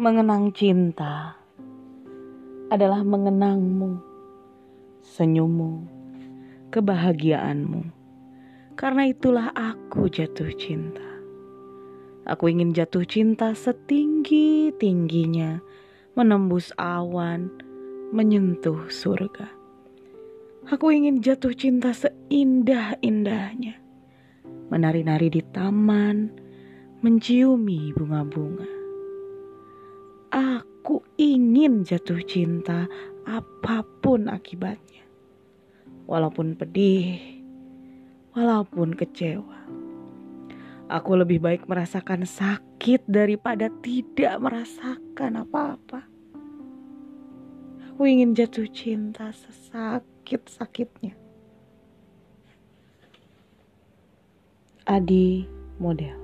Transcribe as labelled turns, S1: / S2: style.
S1: Mengenang cinta adalah mengenangmu, senyummu, kebahagiaanmu. Karena itulah aku jatuh cinta. Aku ingin jatuh cinta setinggi-tingginya, menembus awan, menyentuh surga. Aku ingin jatuh cinta seindah-indahnya, menari-nari di taman, menciumi bunga-bunga. Aku ingin jatuh cinta apa pun akibatnya. Walaupun pedih, walaupun kecewa. Aku lebih baik merasakan sakit daripada tidak merasakan apa-apa. Aku ingin jatuh cinta sesakit-sakitnya. Adi model